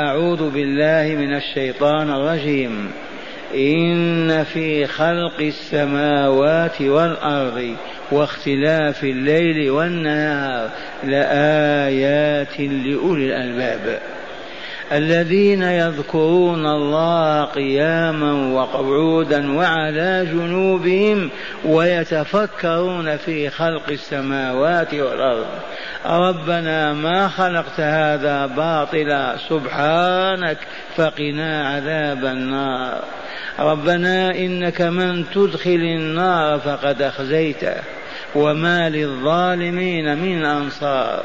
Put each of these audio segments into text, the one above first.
أعوذ بالله من الشيطان الرجيم. إن في خلق السماوات والأرض واختلاف الليل والنهار لآيات لأولي الألباب. الذين يذكرون الله قياما وقعودا وعلى جنوبهم ويتفكرون في خلق السماوات والأرض. ربنا ما خلقت هذا باطلا سبحانك فقنا عذاب النار. ربنا إنك من تدخل النار فقد أخزيته وما للظالمين من أنصار.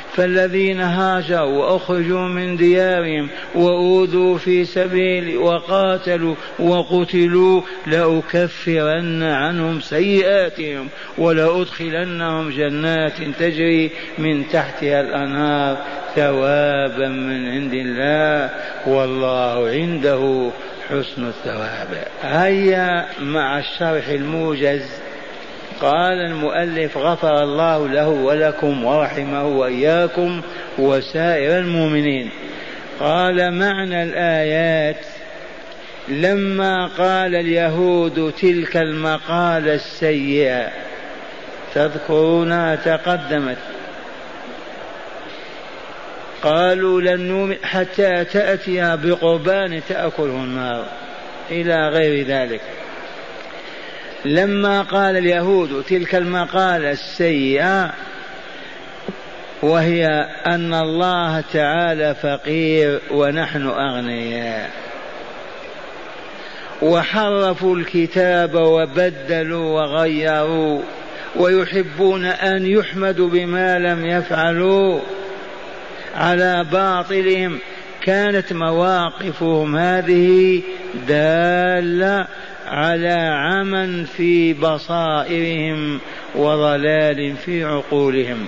فالذين هاجروا وأخرجوا من ديارهم وأوذوا في سبيلي وقاتلوا وقتلوا لأكفرن عنهم سيئاتهم ولأدخلنهم جنات تجري من تحتها الأنهار ثوابا من عند الله والله عنده حسن الثواب. هيا مع الشرح الموجز قال المؤلف غفر الله له ولكم ورحمه وإياكم وسائر المؤمنين. قال معنى الآيات لما قال اليهود تلك المقالة السيئة تذكرونها تقدمت. قالوا لن نؤمن حتى تأتي بقربان تأكله النار. إلى غير ذلك. لما قال اليهود تلك المقالة السيئة وهي أن الله تعالى فقير ونحن أغنياء. وحرفوا الكتاب وبدلوا وغيروا ويحبون أن يحمدوا بما لم يفعلوا. على باطلهم كانت مواقفهم هذه دالة على عمى في بصائرهم وضلال في عقولهم.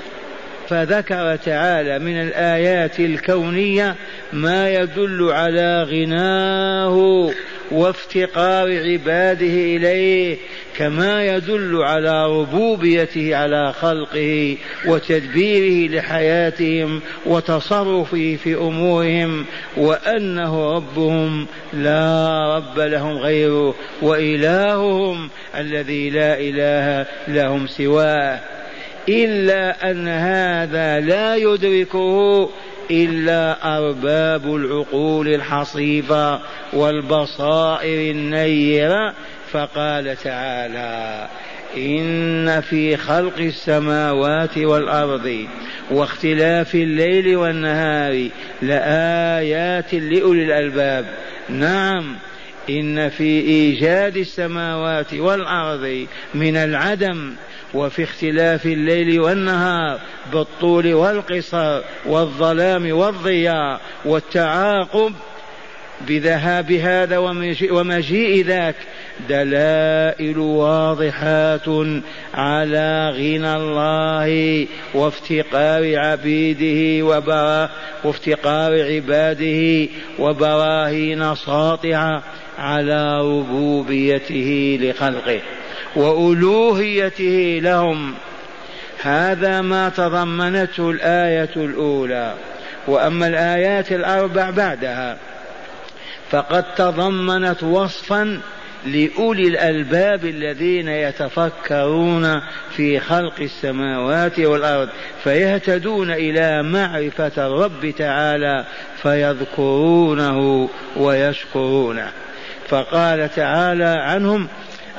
فذكر تعالى من الآيات الكونية ما يدل على غناه وافتقار عباده إليه كما يدل على ربوبيته على خلقه وتدبيره لحياتهم وتصرفه في أمورهم وأنه ربهم لا رب لهم غيره وإلههم الذي لا إله لهم سواه. إلا أن هذا لا يدركه إلا أرباب العقول الحصيفة والبصائر النيرة. فقال تعالى إن في خلق السماوات والأرض واختلاف الليل والنهار لآيات لأولي الألباب. نعم إن في إيجاد السماوات والأرض من العدم وفي اختلاف الليل والنهار بالطول والقصر والظلام والضياء والتعاقب بذهاب هذا ومجيء ذاك دلائل واضحات على غنى الله وافتقار عبيده وبرا وافتقار عباده وبراهين ساطعة على ربوبيته لخلقه. وألوهيته لهم. هذا ما تضمنته الآية الأولى. وأما الآيات الأربع بعدها فقد تضمنت وصفا لأولي الألباب الذين يتفكرون في خلق السماوات والأرض فيهتدون إلى معرفة الرب تعالى فيذكرونه ويشكرونه. فقال تعالى عنهم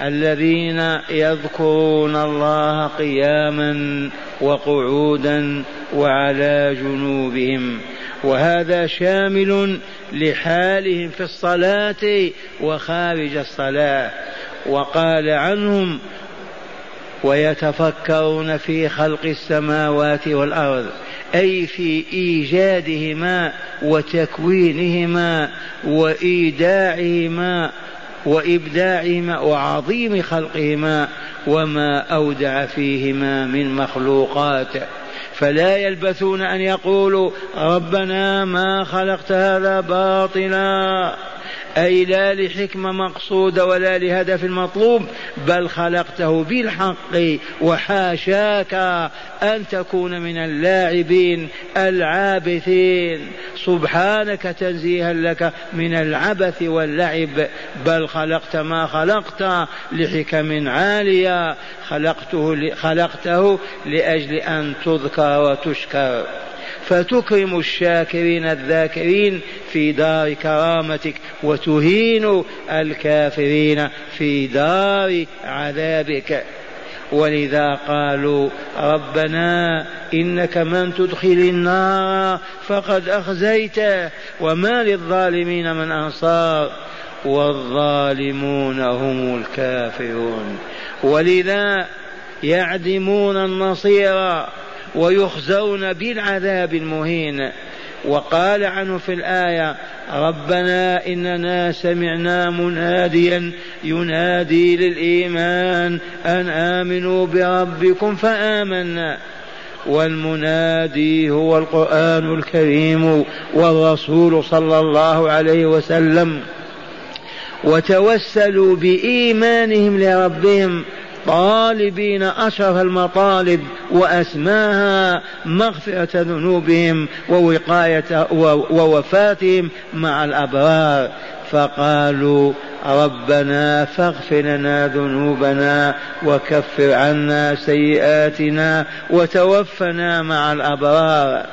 الذين يذكرون الله قياما وقعودا وعلى جنوبهم. وهذا شامل لحالهم في الصلاة وخارج الصلاة. وقال عنهم ويتفكرون في خلق السماوات والأرض أي في إيجادهما وتكوينهما وإيداعهما وإبداعهما وعظيم خلقهما وما أودع فيهما من مخلوقات. فلا يلبثون أن يقولوا ربنا ما خلقت هذا باطلا. أي لا لحكمة مقصودة ولا لهدف مطلوب بل خلقته بالحق وحاشاك أن تكون من اللاعبين العابثين. سبحانك تنزيها لك من العبث واللعب بل خلقت ما خلقت لحكم عالية. خلقته خلقته لأجل أن تذكر وتشكر. فتكرم الشاكرين الذاكرين في دار كرامتك وتهين الكافرين في دار عذابك. ولذا قالوا ربنا إنك من تدخل النار فقد اخزيته وما للظالمين من أنصار والظالمون هم الكافرون. ولذا يعدمون النصير ويخزون بالعذاب المهين. وقال عنه في الآية ربنا إننا سمعنا مناديا ينادي للإيمان أن آمنوا بربكم فآمنا. والمنادي هو القرآن الكريم والرسول صلى الله عليه وسلم. وتوسلوا بإيمانهم لربهم. طالبين أشرف المطالب وأسماها مغفرة ذنوبهم ووقاية ووفاتهم مع الأبرار. فقالوا ربنا فاغفر لنا ذنوبنا وكفر عنا سيئاتنا وتوفنا مع الأبرار.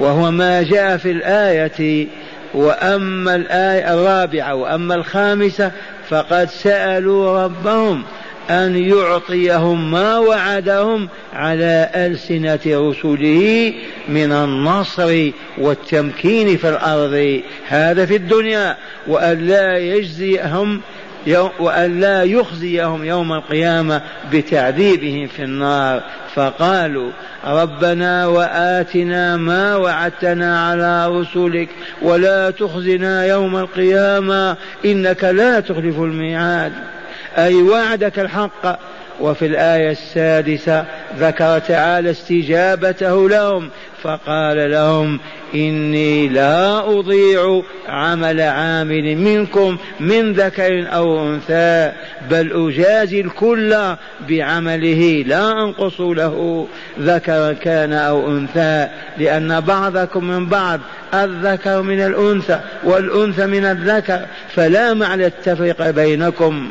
وهو ما جاء في الآية وأما الآية الرابعة وأما الخامسة فقد سألوا ربهم أن يعطيهم ما وعدهم على ألسنة رسله من النصر والتمكين في الأرض. هذا في الدنيا. وأن لا يجزيهم وأن لا يخزيهم يوم القيامة بتعذيبهم في النار. فقالوا ربنا وآتنا ما وعدتنا على رسلك ولا تخزنا يوم القيامة إنك لا تخلف الميعاد. أي وعدك الحق. وفي الآية السادسة ذكر تعالى استجابته لهم فقال لهم إني لا أضيع عمل عامل منكم من ذكر أو أنثى بل أجازي الكل بعمله لا أنقص له. ذكر كان أو أنثى لأن بعضكم من بعض الذكر من الأنثى والأنثى من الذكر فلا معنى التفرقة بينكم.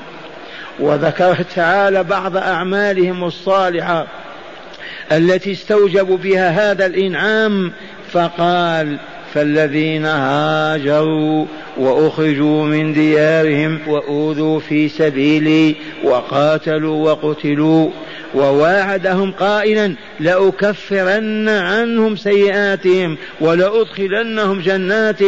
وذكر تعالى بعض أعمالهم الصالحة التي استوجبوا بها هذا الإنعام فقال فالذين هاجروا وأخرجوا من ديارهم وأوذوا في سبيلي وقاتلوا وقتلوا وواعدهم قائلا لأكفرن عنهم سيئاتهم ولأدخلنهم جنات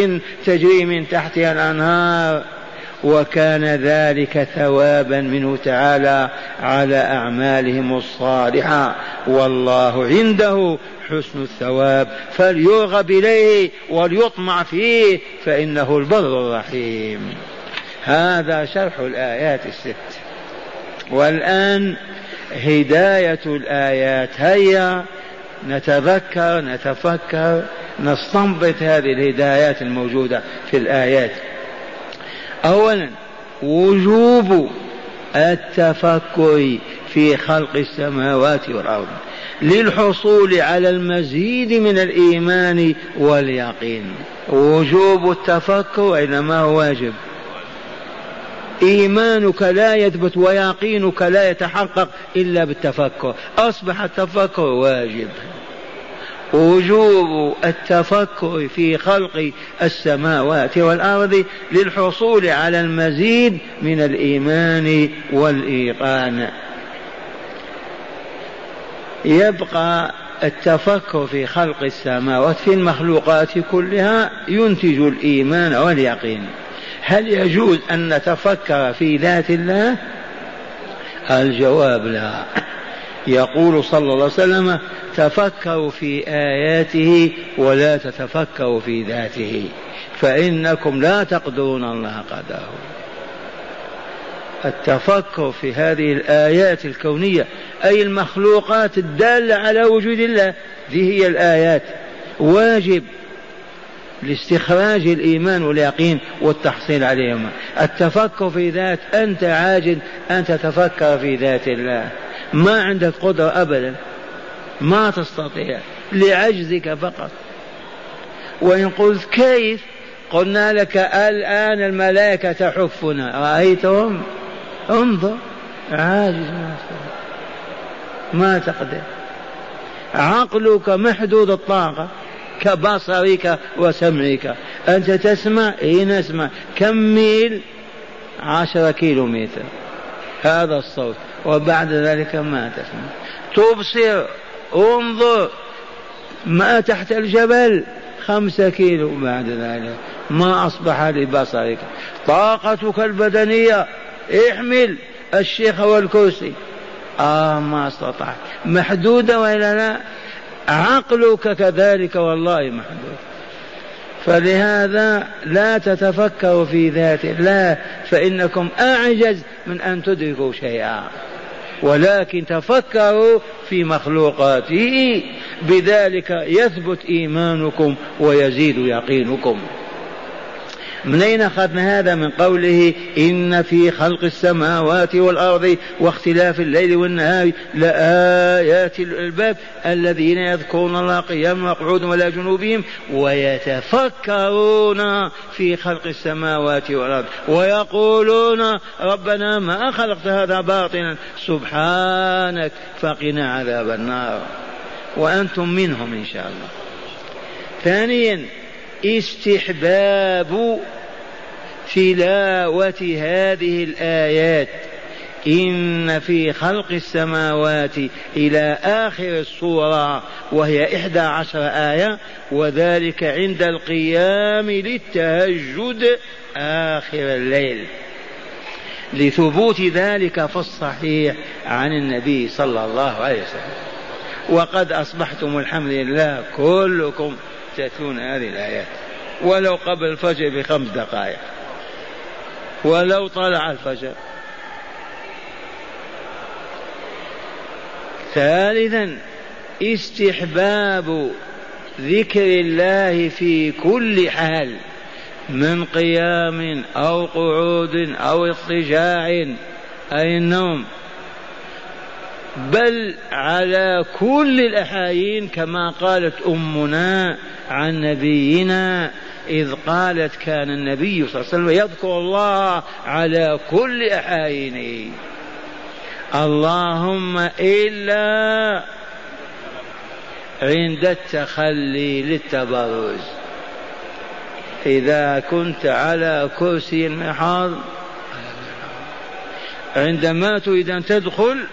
تجري من تحتها الأنهار. وكان ذلك ثوابا منه تعالى على أعمالهم الصالحة. والله عنده حسن الثواب. فليرغب إليه وليطمع فيه فإنه البر الرحيم. هذا شرح الآيات الست. والآن هداية الآيات. هيا نتذكر نتفكر نستنبط هذه الهدايات الموجودة في الآيات. اولا وجوب التفكر في خلق السماوات والأرض للحصول على المزيد من الإيمان واليقين. وجوب التفكر انما هو واجب. إيمانك لا يثبت ويقينك لا يتحقق إلا بالتفكر. أصبح التفكر واجب. وجوب التفكر في خلق السماوات والأرض للحصول على المزيد من الإيمان والإيقان. يبقى التفكر في خلق السماوات في المخلوقات كلها ينتج الإيمان واليقين. هل يجوز أن نتفكر في ذات الله؟ الجواب لا. يقول صلى الله عليه وسلم تفكروا في آياته ولا تتفكروا في ذاته فإنكم لا تقدرون الله قدره. التفكر في هذه الآيات الكونية أي المخلوقات الدالة على وجود الله ذي هي الآيات. واجب لاستخراج الإيمان واليقين والتحصيل عليهما. التفكر في ذات أنت عاجز أن تتفكر في ذات الله. ما عندك قدرة أبدا. ما تستطيع. لعجزك فقط. وإن قلت كيف؟ قلنا لك الآن الملائكة تحفنا. رأيتهم؟ انظر. عاجز ما ما تقدر. عقلك محدود الطاقة. كبصرك وسمعك. أنت تسمع؟ إيه نسمع. كم ميل؟ عشرة كيلو متر هذا الصوت. وبعد ذلك ما تسمع تبصر انظر ما تحت الجبل خمسة كيلو بعد ذلك. ما أصبح لبصرك. طاقتك البدنية احمل الشيخ والكرسي. آه ما استطعت. محدودة وإلا لا؟ عقلك كذلك والله محدود. فلهذا لا تتفكروا في ذات الله فإنكم أعجز من أن تدركوا شيئا. ولكن تفكروا في مخلوقاته بذلك يثبت إيمانكم ويزيد يقينكم. من أين أخذنا هذا؟ من قوله إن في خلق السماوات والأرض واختلاف الليل والنهار لآيات الألباب الذين يذكرون الله قياما وقعودا ولا جنوبهم ويتفكرون في خلق السماوات والأرض ويقولون ربنا ما خلقت هذا باطلا. سبحانك فقنا عذاب النار. وأنتم منهم إن شاء الله. ثانيا استحباب تلاوة هذه الآيات. إن في خلق السماوات إلى آخر السورة وهي إحدى عشر آية وذلك عند القيام للتهجد آخر الليل. لثبوت ذلك في الصحيح عن النبي صلى الله عليه وسلم. وقد أصبحتم الحمد لله كلكم تأتون هذه الآيات. ولو قبل الفجر بخمس دقائق. ولو طلع الفجر. ثالثا استحباب ذكر الله في كل حال من قيام أو قعود أو اضطجاع أي النوم. بل على كل الأحايين كما قالت أمنا عن نبينا إذ قالت كان النبي صلى الله عليه وسلم يذكر الله على كل أحايينه اللهم إلا عند التخلي للتبرز إذا كنت على كرسي المحاض عندما تريد أن تدخل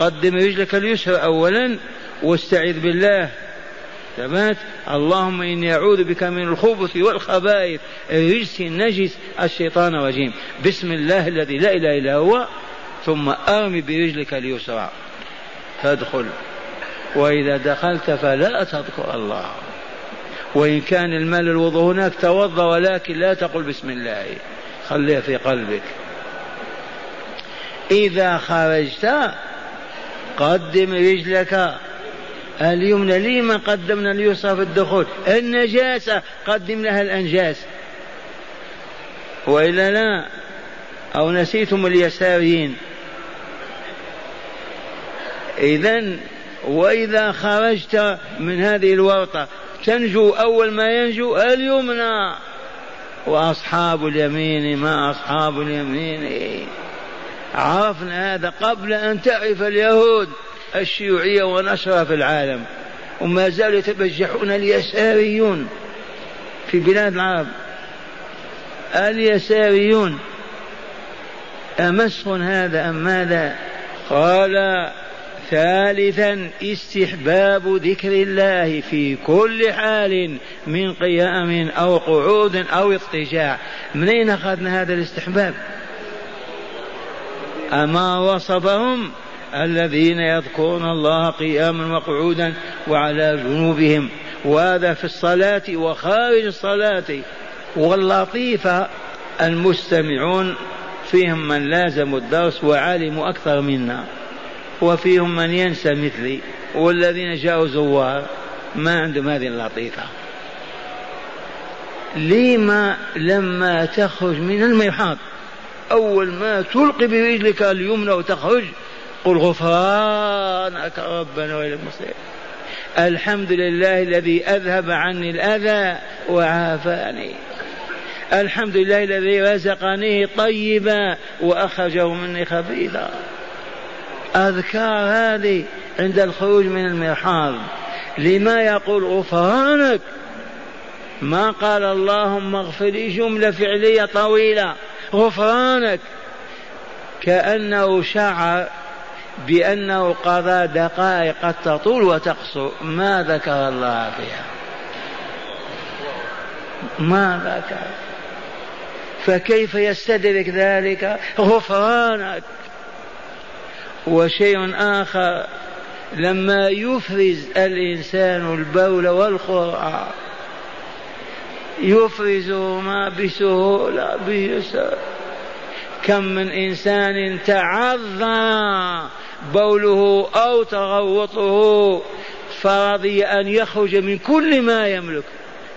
قدم رجلك اليسرى أولا واستعذ بالله. ثبات اللهم إني أعوذ بك من الخبث والخبائث. الرجس النجس الشيطان الرجيم. بسم الله الذي لا إله إلا هو ثم أرمي برجلك اليسرى. تدخل وإذا دخلت فلا تذكر الله. وإن كان المال الوضوء هناك توضأ ولكن لا تقل بسم الله. خليها في قلبك. إذا خرجت قدم رجلك. اليمنى لما قدمنا اليسرى في الدخول؟ النجاسة. قدم لها الأنجاس. وإلا لا؟ أو نسيتم اليساريين. إذا وإذا خرجت من هذه الورطة تنجو أول ما ينجو اليمنى. وأصحاب اليمين ما أصحاب اليمين؟ عرفنا هذا قبل أن تعرف اليهود الشيوعية ونشرها في العالم وما زالوا يتبجحون اليساريون في بلاد العرب. اليساريون أمسخ هذا أم ماذا؟ قال ثالثا استحباب ذكر الله في كل حال من قيام أو قعود أو اضطجاع. منين أخذنا هذا الاستحباب؟ أما وصفهم الذين يذكرون الله قياما وقعودا وعلى جنوبهم وهذا في الصلاة وخارج الصلاة واللطيفة المستمعون. فيهم من لازموا الدرس وعلموا أكثر منا. وفيهم من ينسى مثلي. والذين جاءوا زوار ما عندهم هذه اللطيفة. لما لما تخرج من المرحاض أول ما تلقي برجلك اليمنى وتخرج قل غفرانك ربنا وإلى المصير. الحمد لله الذي أذهب عني الأذى وعافاني. الحمد لله الذي رزقني طيبا وأخرجه مني خبيثا. أذكار هذه عند الخروج من المرحاض. لما يقول غفرانك؟ ما قال اللهم اغفر لي جملة فعلية طويلة. غفرانك. كأنه شعر بأنه قضى دقائق قد تطول وتقصر ما ذكر الله فيها. ما ذكر. فكيف يستدرك ذلك؟ غفرانك. وشيء آخر لما يفرز الإنسان البول والقرآن يفرزهما بسهولة بيسر كم من إنسان تعظى بوله أو تغوطه فرضي أن يخرج من كل ما يملك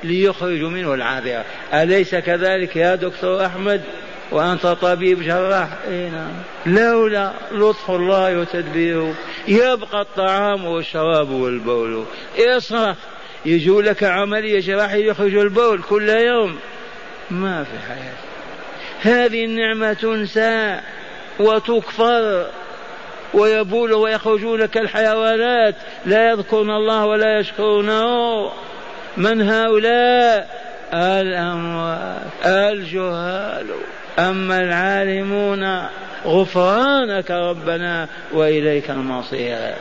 ليخرج منه العاذرة أليس كذلك يا دكتور أحمد؟ وأنت طبيب جراح. إيه نعم. لولا لطف الله وتدبيره يبقى الطعام والشراب والبول. اصرخ يجوا لك عملية جراحية يخرج البول كل يوم. ما في حياة. هذه النعمة تنسى وتكفر ويبول ويخرجون كالحيوانات. لا يذكرون الله ولا يشكرونه. من هؤلاء؟ الأموات الجهال. أما العالمون غفرانك ربنا وإليك المصير.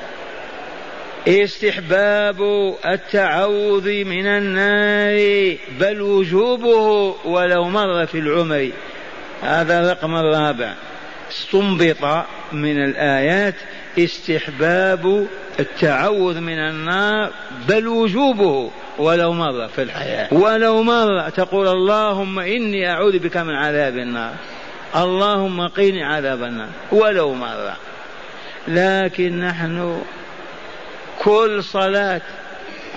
استحباب التعوذ من النار بل وجوبه ولو مر في العمر. هذا الرقم الرابع. استنبط من الآيات استحباب التعوذ من النار بل وجوبه ولو مرة في الحياة. ولو مرة تقول اللهم إني أعوذ بك من عذاب النار. اللهم قيني عذاب النار. ولو مرة لكن نحن كل صلاة.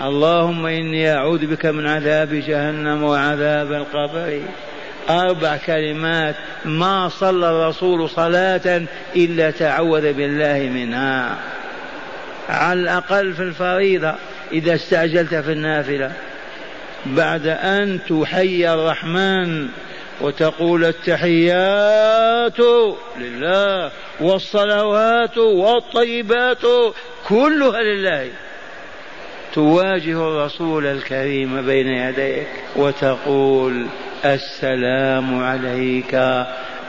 اللهم إني أعوذ بك من عذاب جهنم وعذاب القبر. أربع كلمات. ما صلى الرسول صلاة إلا تعوذ بالله منها. على الأقل في الفريضة إذا استعجلت في النافلة. بعد أن تحيي الرحمن وتقول التحيات لله والصلوات والطيبات كلها لله. تواجه الرسول الكريم بين يديك وتقول السلام عليك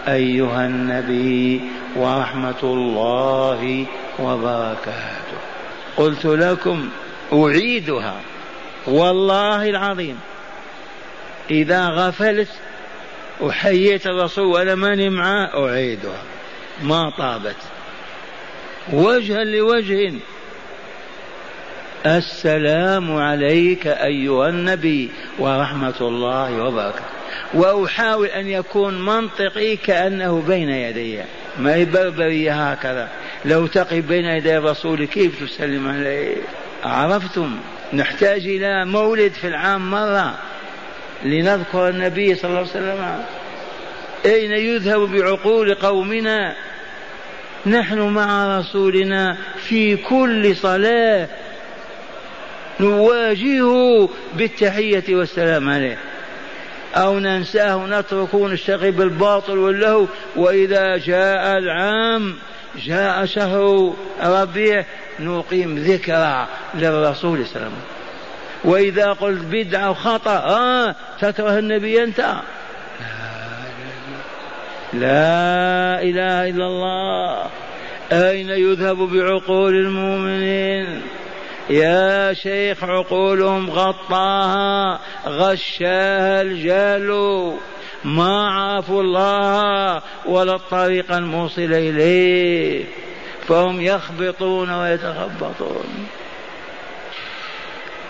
أيها النبي ورحمة الله وبركاته. قلت لكم أعيدها. والله العظيم إذا غفلت وحييت الرسول ولا ماني معاه اعيدها ما طابت. وجها لوجه. السلام عليك أيها النبي ورحمة الله وبركاته. وأحاول أن يكون منطقي كأنه بين يدي. ما هي بربرية هكذا. لو تقف بين يدي الرسول كيف تسلم عليه؟ عرفتم. نحتاج إلى مولد في العام مرة. لنذكر النبي صلى الله عليه وسلم أين يذهب بعقول قومنا؟ نحن مع رسولنا في كل صلاة نواجهه بالتحية والسلام عليه. أو ننساه نتركه ونشتغل بالباطل واللهو. وإذا جاء العام جاء شهر ربيع نقيم ذكرى للرسول صلى الله عليه وسلم. وإذا قلت بدعة وخطأ آه تكره النبي أنت لا إله إلا الله أين يذهب بعقول المؤمنين يا شيخ عقولهم غطاها غشاها الجهل ما عرفوا الله ولا الطريق الموصل إليه فهم يخبطون ويتخبطون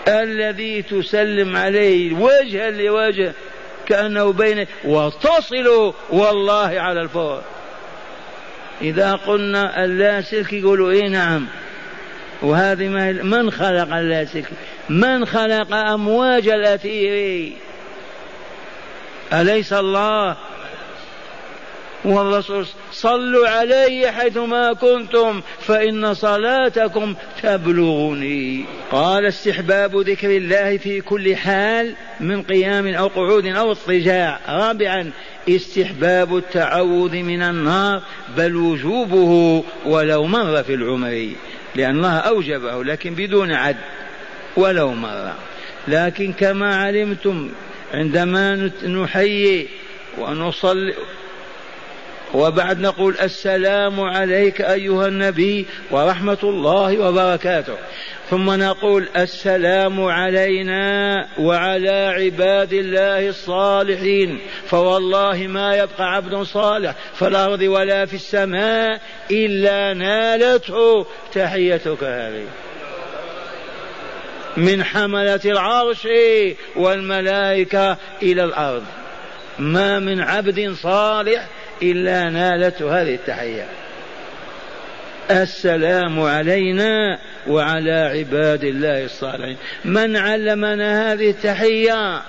الذي تسلم عليه وجها لوجه كأنه بين وتصل والله على الفور. إذا قلنا اللاسلكي يقولوا إيه نعم. وهذه ما من خلق اللاسلكي من خلق أمواج الأثير أليس الله والرسول صلوا علي حيثما كنتم فإن صلاتكم تبلغني. قال استحباب ذكر الله في كل حال من قيام أو قعود أو اضطجاع. رابعا استحباب التعوذ من النار بل وجوبه ولو مر في العمر. لأن الله أوجبه لكن بدون عد ولو مر. لكن كما علمتم عندما نحيي ونصلي وبعد نقول السلام عليك أيها النبي ورحمة الله وبركاته. ثم نقول السلام علينا وعلى عباد الله الصالحين. فوالله ما يبقى عبد صالح في الأرض ولا في السماء إلا نالته. تحيتك هذه. من حملة العرش والملائكة إلى الأرض. ما من عبد صالح إلا نالته هذه التحية. السلام علينا وعلى عباد الله الصالحين. من علمنا هذه التحية؟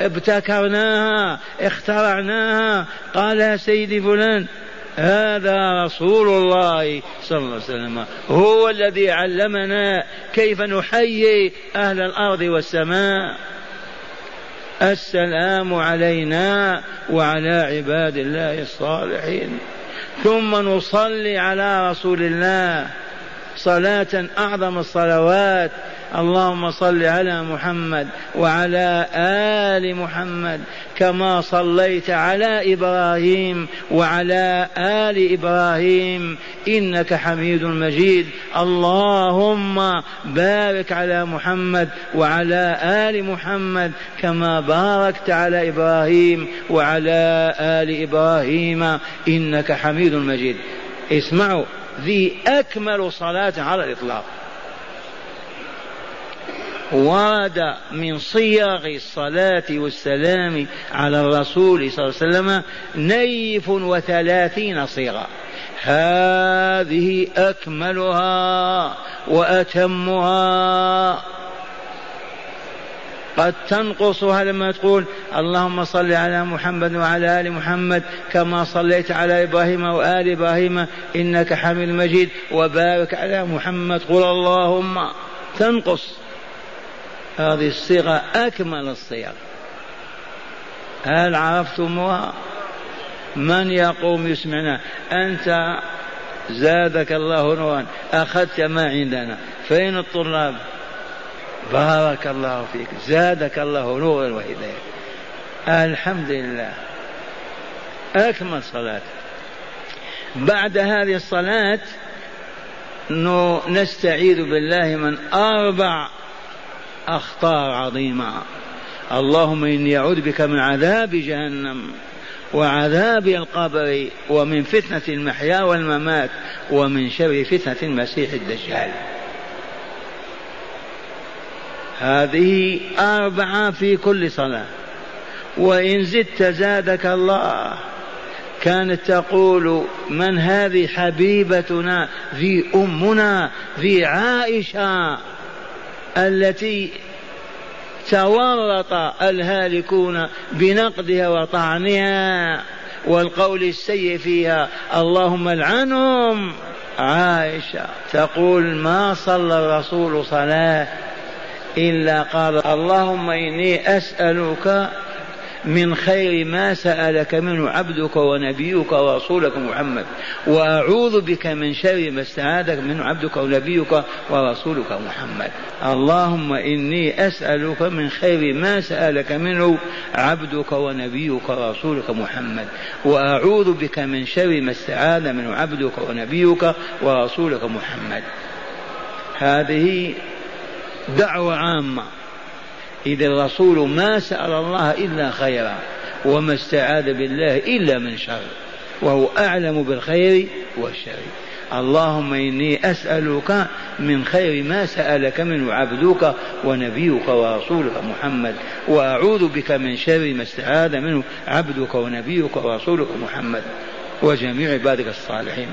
ابتكرناها اخترعناها. قال سيدي فلان هذا رسول الله صلى الله عليه وسلم. هو الذي علمنا كيف نحيي أهل الأرض والسماء. السلام علينا وعلى عباد الله الصالحين. ثم نصلي على رسول الله صلاة أعظم الصلوات اللهم صل على محمد وعلى آل محمد كما صليت على إبراهيم وعلى آل إبراهيم إنك حميد مجيد. اللهم بارك على محمد وعلى آل محمد كما باركت على إبراهيم وعلى آل إبراهيم. إنك حميد مجيد. اسمعوا ذي أكمل صلاة على الإطلاق. ورد من صيغ الصلاة والسلام على الرسول صلى الله عليه وسلم نيف وثلاثين صيغة. هذه أكملها وأتمها. قد تنقصها لما تقول اللهم صل على محمد وعلى آل محمد كما صليت على إبراهيم وآل إبراهيم إنك حميد مجيد وبارك على محمد. قل اللهم. تنقص. هذه الصيغة أكمل الصيغ. هل عرفتموها؟ من يقوم يسمعنا؟ أنت زادك الله نورا. أخذت ما عندنا. فين الطلاب؟ بارك الله فيك. زادك الله نورا وهداية الحمد لله. أكمل صلاة. بعد هذه الصلاة نستعيذ بالله من أربع أخطار عظيمة. اللهم إني أعوذ بك من عذاب جهنم وعذاب القبر ومن فتنة المحيا والممات ومن شر فتنة المسيح الدجال. هذه أربعة في كل صلاة. وإن زدت زادك الله. كانت تقول من هذه حبيبتنا؟ ذي أمنا ذي عائشة. التي تورط الهالكون بنقدها وطعنها والقول السيء فيها اللهم العنهم. عائشة تقول ما صلى الرسول صلاة إلا قال اللهم إني أسألك من خير ما سألك منه عبدك ونبيك ورسولك محمد. وأعوذ بك من شر ما استعاذك منه عبدك ونبيك ورسولك محمد. اللهم إني أسألك من خير ما سألك منه عبدك ونبيك ورسولك محمد. وأعوذ بك من شر ما استعاذ منه عبدك ونبيك ورسولك محمد. هذه دعوة عامة. إذا الرسول ما سأل الله إلا خيرا وما استعاذ بالله إلا من شر وهو أعلم بالخير والشر. اللهم إني أسألك من خير ما سألك منه عبدك ونبيك ورسولك محمد وأعوذ بك من شر ما استعاذ منه عبدك ونبيك ورسولك محمد. وجميع عبادك الصالحين.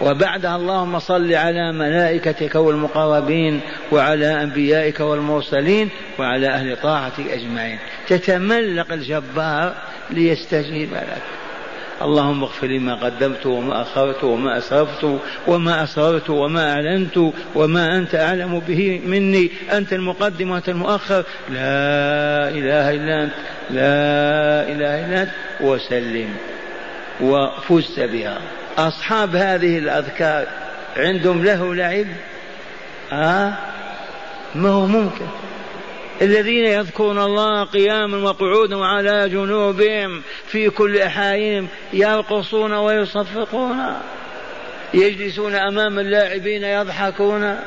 وبعدها اللهم صل على ملائكتك والمقربين وعلى أنبيائك والمرسلين وعلى أهل طاعتك أجمعين. تتملق الجبار ليستجيب لك. اللهم اغفر لي ما قدمت وما أخرت وما أسرفت وما أسررت وما أعلنت وما أنت أعلم به مني. أنت المقدم وأنت المؤخر. لا إله إلا أنت. لا إله إلا أنت. وسلم. وفزت بها. أصحاب هذه الأذكار عندهم له لعب؟ آه؟ ما هو ممكن. الذين يذكرون الله قياما وقعودا وعلى جنوبهم في كل أحاييهم يرقصون ويصفقون يجلسون أمام اللاعبين يضحكون.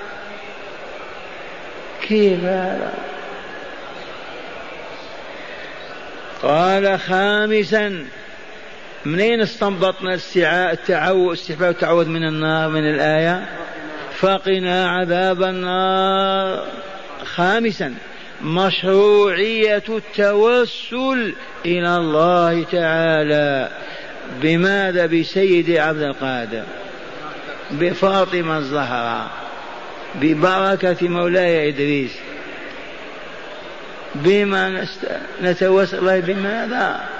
كيف هذا؟ قال خامسا منين استنبطنا استحباب التعوذ من النار من الآية؟ فقنا عذاب النار. خامسا مشروعية التوسل إلى الله تعالى. بماذا؟ بسيد عبد القادر بفاطمة الزهراء ببركة مولاي إدريس. بما نتوسل بماذا؟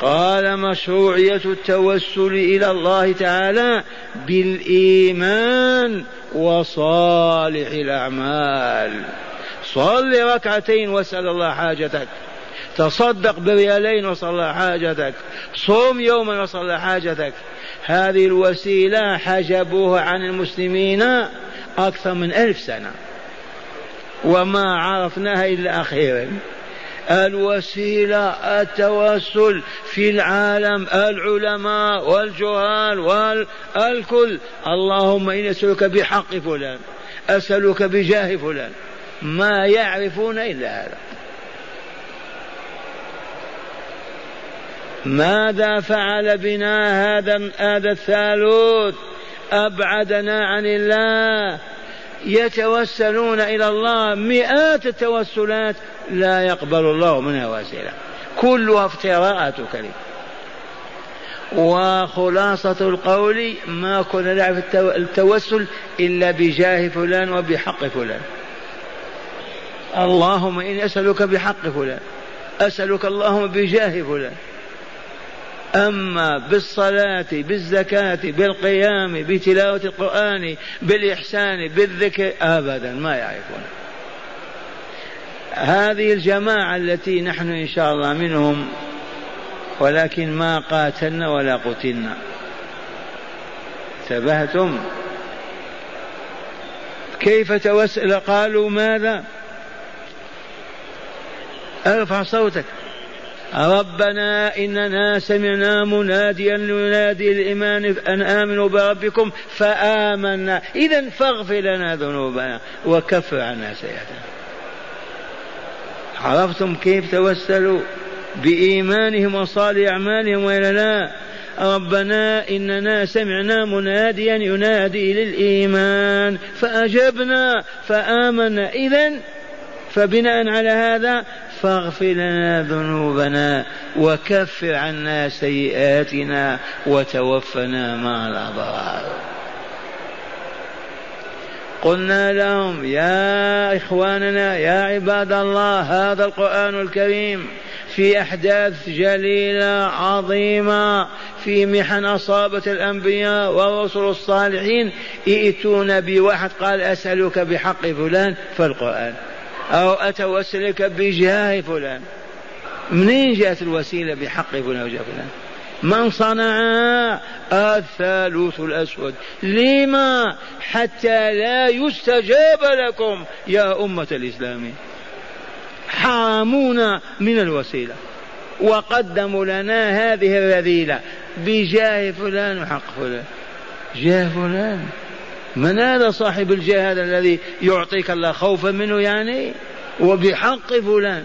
قال مشروعية التوسل إلى الله تعالى بالإيمان وصالح الأعمال. صل ركعتين واسأل الله حاجتك. تصدق بريالين وصل حاجتك. صوم يوما وصل حاجتك. هذه الوسيلة حجبوها عن المسلمين أكثر من ألف سنة. وما عرفناها إلا أخيرا الوسيلة التوسل في العالم العلماء والجهال والكل. اللهم إني أسألك بحق فلان أسألك بجاه فلان. ما يعرفون إلا هذا. ماذا فعل بنا هذا هذا الثالوث؟ أبعدنا عن الله. يتوسلون إلى الله مئات التوسلات لا يقبل الله منها وسيلة. كلها افتراءات كريم وخلاصة القول ما كنا نعرف التوسل إلا بجاه فلان وبحق فلان. اللهم إني أسألك بحق فلان. أسألك اللهم بجاه فلان. أما بالصلاة بالزكاة بالقيام بتلاوة القرآن بالإحسان بالذكر أبدا ما يعرفون. هذه الجماعة التي نحن إن شاء الله منهم ولكن ما قاتلنا ولا قتلنا انتبهتم؟ كيف توسل؟ قالوا ماذا؟ ارفع صوتك. ربنا إننا سمعنا مناديا ينادي الإيمان أن آمنوا بربكم فآمنا. إذا فاغفر لنا ذنوبنا وكفر عنا سيئاتنا. عرفتم كيف توسلوا بإيمانهم وصالح أعمالهم وإلا لا؟ ربنا إننا سمعنا مناديا ينادي للإيمان فأجبنا فآمنا. إذا فبناء على هذا فاغفر لنا ذنوبنا وكفر عنا سيئاتنا وتوفنا مع الأبرار. قلنا لهم يا إخواننا يا عباد الله هذا القرآن الكريم في أحداث جليلة عظيمة في محن أصابت الأنبياء والرسل الصالحين ائتونا بواحد قال أسألك بحق فلان فالقرآن. أو أتوسل لك بجاه فلان. منين جاءت الوسيلة بحق فلان وجاه فلان؟ من صنع الثالوث الأسود. لما حتى لا يستجاب لكم يا أمة الإسلام؟ حرمونا من الوسيلة. وقدموا لنا هذه الرذيلة بجاه فلان وحق فلان. جاه فلان. من هذا صاحب الجاه هذا الذي يعطيك الله خوفا منه يعني؟ وبحق فلان.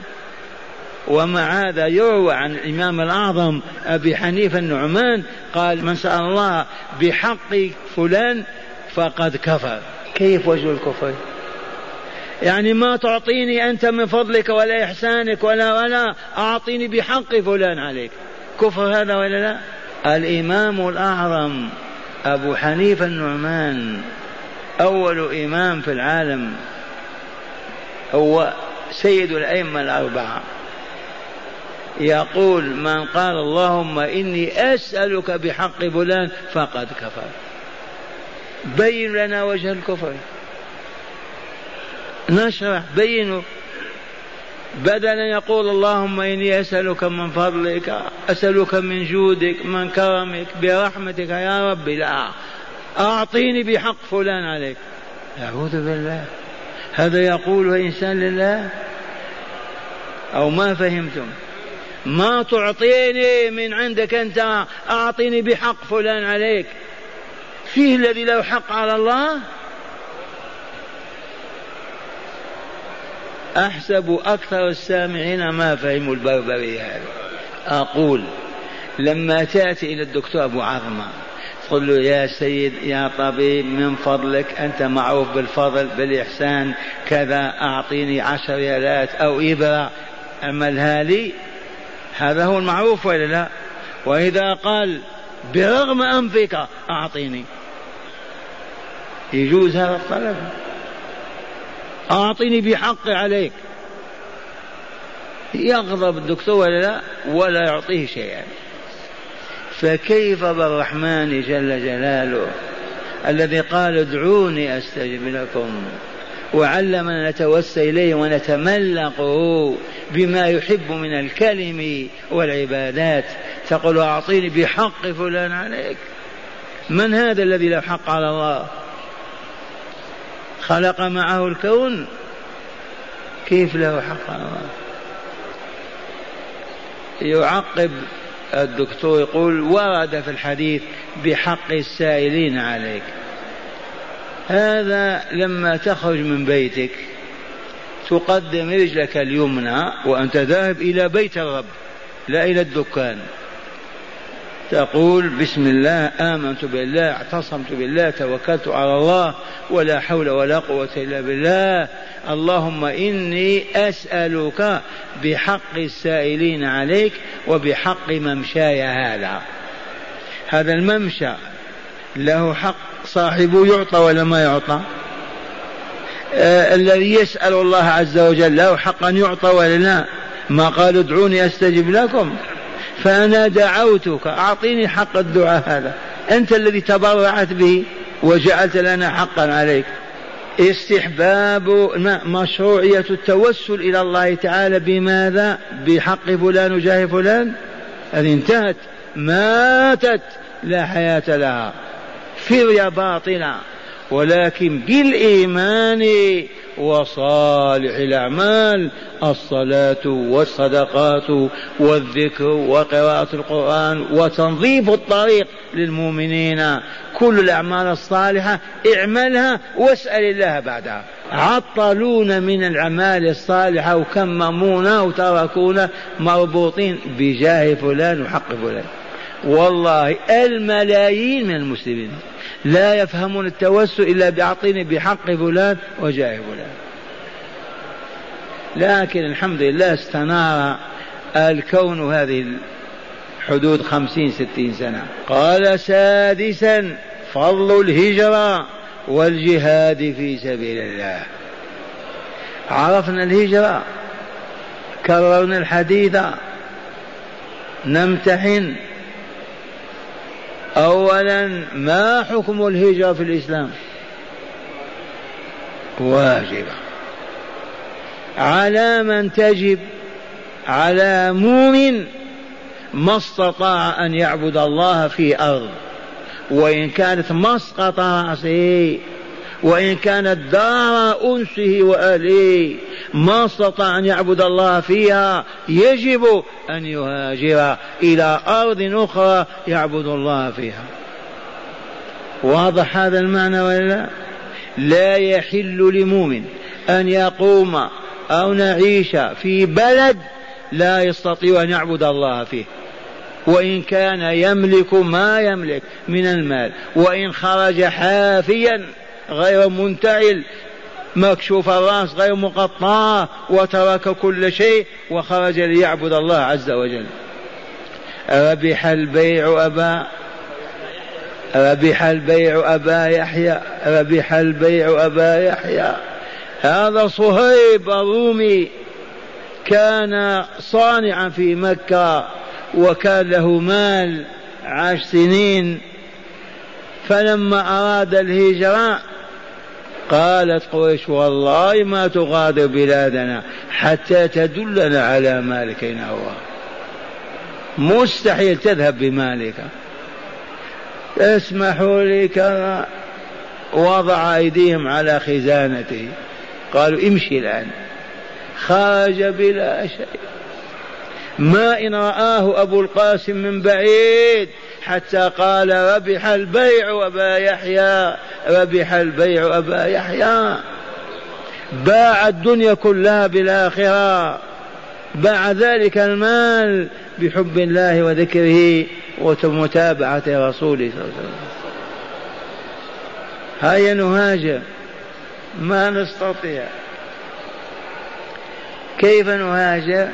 ومع هذا يروى عن الإمام الأعظم أبي حنيفة النعمان قال من سأل الله بحق فلان فقد كفر. كيف وجه الكفر؟ يعني ما تعطيني أنت من فضلك ولا إحسانك ولا ولا أعطيني بحق فلان عليك. كفر هذا ولا لا؟ الإمام الأعظم أبو حنيفة النعمان أول إمام في العالم هو سيد الأئمة الأربعة. يقول من قال اللهم إني أسألك بحق فلان فقد كفر. بين لنا وجه الكفر. نشرح بينه بدلا يقول اللهم إني أسألك من فضلك أسألك من جودك من كرمك برحمتك يا رب لا. أعطيني بحق فلان عليك. أعوذ بالله. هذا يقوله إنسان لله؟ أو ما فهمتم؟ ما تعطيني من عندك أنت أعطيني بحق فلان عليك. فيه الذي له حق على الله؟ أحسب أكثر السامعين ما فهموا البربرية هذه أقول لما تأتي إلى الدكتور أبو عظمة تقول له يا سيد يا طبيب من فضلك أنت معروف بالفضل بالإحسان كذا أعطيني عشر ريالات أو إبرة. أملها لي هذا هو المعروف ولا لا؟ وإذا قال برغم أنفك أعطيني. يجوز هذا الطلب؟ أعطني بحق عليك. يغضب الدكتور ولا لا؟ ولا يعطيه شيئا. فكيف بالرحمن جل جلاله الذي قال ادعوني أستجب لكم وعلمنا نتوسل إليه ونتملقه بما يحب من الكلم والعبادات. تقول أعطيني بحق فلان عليك. من هذا الذي له حق على الله؟ خلق معه الكون كيف له حق؟ يعقب الدكتور يقول ورد في الحديث بحق السائلين عليك. هذا لما تخرج من بيتك تقدم رجلك اليمنى وأنت ذاهب إلى بيت الرب لا إلى الدكان. تقول بسم الله آمنت بالله اعتصمت بالله توكلت على الله ولا حول ولا قوة إلا بالله. اللهم إني أسألك بحق السائلين عليك وبحق ممشاي هذا. هذا الممشى له حق صاحبه يعطى ولا ما يعطى؟ آه الذي يسأل الله عز وجل له حق أن يعطى ولا لا؟ ما قال ادعوني أستجب لكم. فأنا دعوتك أعطيني حق الدعاء هذا. أنت الذي تبرعت به وجعلت لنا حقا عليك. استحباب مشروعية التوسل إلى الله تعالى بماذا؟ بحق فلان وجاه فلان؟ هذه انتهت. ماتت. لا حياة لها. فرية باطلة ولكن بالإيمان وصالح الأعمال الصلاة والصدقات والذكر وقراءة القرآن وتنظيف الطريق للمؤمنين. كل الأعمال الصالحة اعملها واسأل الله بعدها. عطلونا من الأعمال الصالحة وكممونا وتركونا مربوطين بجاه فلان وحق فلان. والله الملايين من المسلمين. لا يفهمون التوسل إلا بأعطيني بحق فلان وجاه فلان. لكن الحمد لله استنار الكون هذه حدود خمسين ستين سنة. قال سادسا فضل الهجرة والجهاد في سبيل الله. عرفنا الهجرة كررنا الحديث نمتحن أولا ما حكم الهجرة في الإسلام؟ واجبة على من تجب على مؤمن ما استطاع أن يعبد الله في أرض. وإن كانت مسقط رأسه وإن كانت دار أنسه وأهله ما استطاع أن يعبد الله فيها يجب أن يهاجر إلى أرض أخرى يعبد الله فيها. واضح هذا المعنى ولا لا؟ يحل لمؤمن أن يقوم أو نعيش في بلد لا يستطيع أن يعبد الله فيه. وإن كان يملك ما يملك من المال وإن خرج حافيا غير منتعل مكشوف الرأس غير مقطع وترك كل شيء وخرج ليعبد الله عز وجل. ربح البيع أبا ربح البيع أبا يحيى ربح البيع أبا يحيى. هذا صهيب الرومي كان صانعا في مكة وكان له مال عاش سنين. فلما أراد الهجرة قالت قريش والله ما تغادر بلادنا حتى تدلنا على مالك. أين هو مستحيل تذهب بمالك. اسمحوا لي كذا. وضع أيديهم على خزانته قالوا امشي الآن. خرج بلا شيء. ما إن رآه أبو القاسم من بعيد حتى قال ربح البيع أبا يحيى ربح البيع أبا يحيى. باع الدنيا كلها بالآخرة. باع ذلك المال بحب الله وذكره ومتابعة رسوله صلى الله عليه وسلم. هيا نهاجر. ما نستطيع. كيف نهاجر؟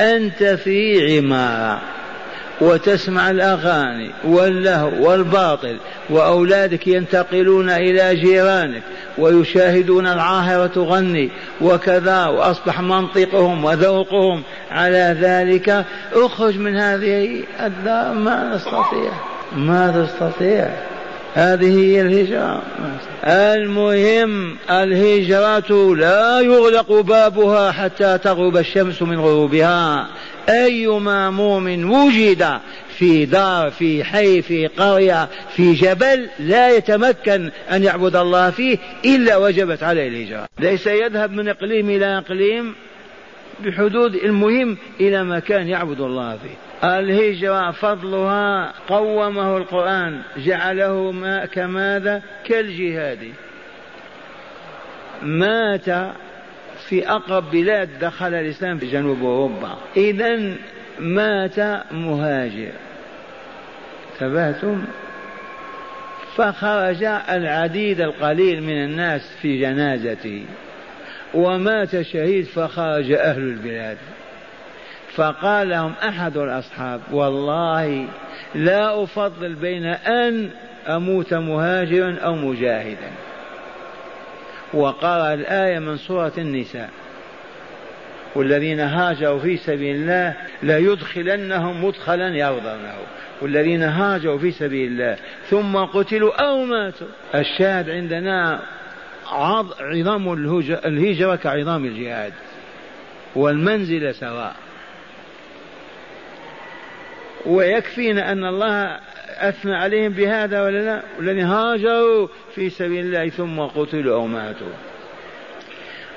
أنت في عمارة وتسمع الأغاني واللهو والباطل وأولادك ينتقلون إلى جيرانك ويشاهدون العاهرة تغني وكذا وأصبح منطقهم وذوقهم على ذلك. اخرج من هذه الدار ما نستطيع ما تستطيع. هذه هي الهجرة. المهم الهجرة لا يغلق بابها حتى تغرب الشمس من غروبها. أيما مؤمن وجد في دار في حي في قرية في جبل لا يتمكن أن يعبد الله فيه إلا وجبت عليه الهجرة. ليس يذهب من إقليم إلى إقليم بحدود المهم إلى مكان يعبد الله فيه. الهجرة فضلها قومه القرآن جعله ما كماذا؟ كالجهاد. مات في أقرب بلاد دخل الإسلام في جنوب أوروبا. إذا مات مهاجر. انتبهتم؟ فخرج العديد القليل من الناس في جنازته. ومات شهيد فخرج أهل البلاد. فقال لهم أحد الأصحاب والله لا أفضل بين أن أموت مهاجرا أو مجاهدا. وقرأ الآية من سورة النساء. والذين هاجروا في سبيل الله ليدخلنهم مدخلا يرضونه. والذين هاجروا في سبيل الله ثم قتلوا أو ماتوا. الشاهد عندنا عظام الهجرة كعظام الجهاد. والمنزل سواء. ويكفينا أن الله أثنى عليهم بهذا ولا لا؟ والذين هاجروا في سبيل الله ثم قتلوا أو ماتوا.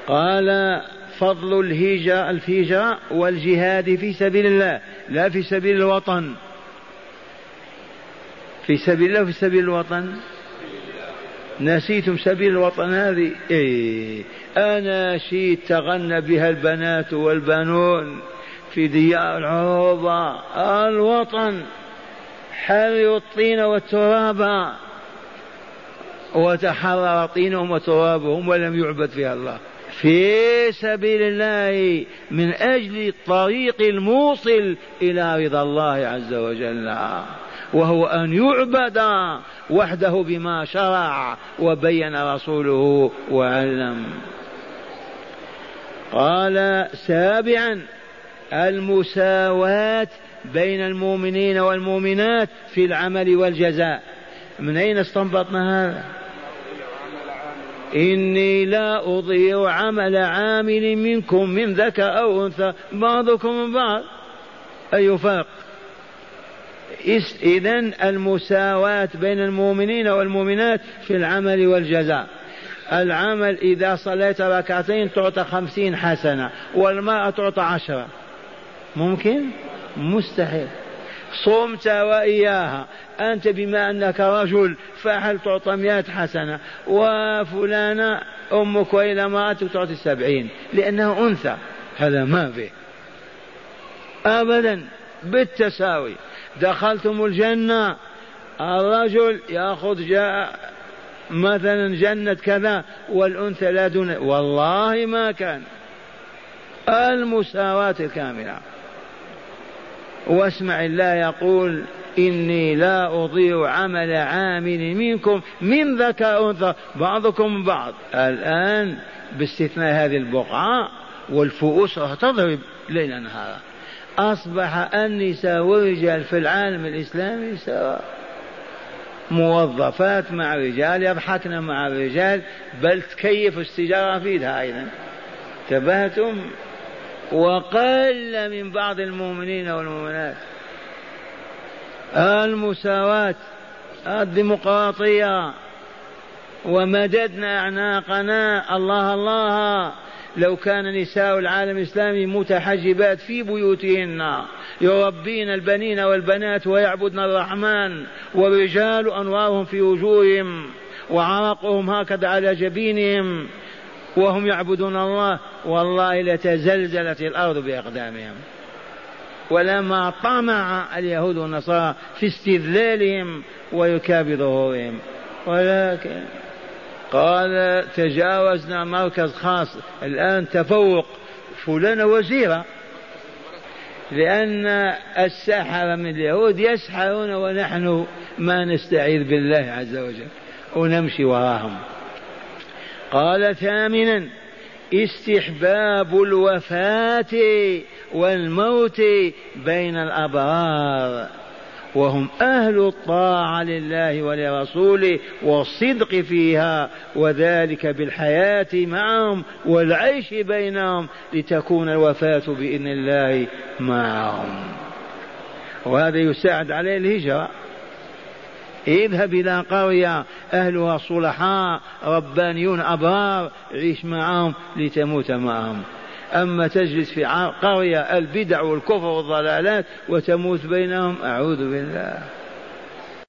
قال فضل الهجرة الهجرة والجهاد في سبيل الله لا في سبيل الوطن. في سبيل الله وفي سبيل الوطن. نسيتم سبيل الوطن هذه؟ إيه. أنا شيء تغنى بها البنات والبنون. في ديار العروبة الوطن حرروا الطين والتراب. وتحرر طينهم وترابهم ولم يعبد فيها الله. في سبيل الله من أجل الطريق الموصل إلى رضا الله عز وجل. وهو أن يعبد وحده بما شرع وبين رسوله وعلم. قال سابعا المساواة بين المؤمنين والمؤمنات في العمل والجزاء. من أين استنبطنا هذا؟ إني لا أضيع عمل عامل منكم من ذكر أو أنثى. بعضكم من بعض. أي فرق إذا المساواة بين المؤمنين والمؤمنات في العمل والجزاء. العمل إذا صليت ركعتين تعطى خمسين حسنة والمرأة تعطى عشرة. ممكن؟ مستحيل. صمت وإياها أنت بما أنك رجل فهل تعطى مئة حسنة؟ وفلانة أمك وإلى امرأتك تعطي سبعين. لأنها أنثى. هذا ما به أبدا. بالتساوي. دخلتم الجنة. الرجل يأخذ جاء مثلا جنة كذا والأنثى لا دون والله ما كان. المساواة الكاملة. واسمع الله يقول إني لا أضيع عمل عامل منكم من ذكر أنثى. بعضكم بعض. الآن باستثناء هذه البقعة والفؤوس راح تضرب ليل نهارا. أصبح النساء والرجال في العالم الإسلامي سواء موظفات مع رجال يضحكن مع الرجال بل تكيف السجارة في ايدها أيضا انتبهتم؟ وقل من بعض المؤمنين والمؤمنات المساواة الديمقراطية ومددنا أعناقنا الله الله لو كان نساء العالم الإسلامي متحجبات في بيوتهن يربين البنين والبنات ويعبدن الرحمن والرجال أنوارهم في وجوههم وعرقهم هكذا على جبينهم وهم يعبدون الله والله لتزلزلت الأرض بأقدامهم. ولما طمع اليهود والنصارى في استذلالهم ويكاب ظهورهم. ولكن قال تجاوزنا مركز خاص الآن تفوق فلانة وزيرة لأن السحرة من اليهود يسحرون ونحن ما نستعيذ بالله عز وجل. ونمشي وراهم. قال ثامنا استحباب الوفاة والموت بين الأبرار وهم أهل الطاعة لله ولرسوله والصدق فيها وذلك بالحياة معهم والعيش بينهم لتكون الوفاة بإذن الله معهم. وهذا يساعد عليه الهجرة. اذهب إلى قرية أهلها صلحاء ربانيون أبرار عيش معهم لتموت معهم. أما تجلس في قرية البدع والكفر والضلالات وتموت بينهم أعوذ بالله.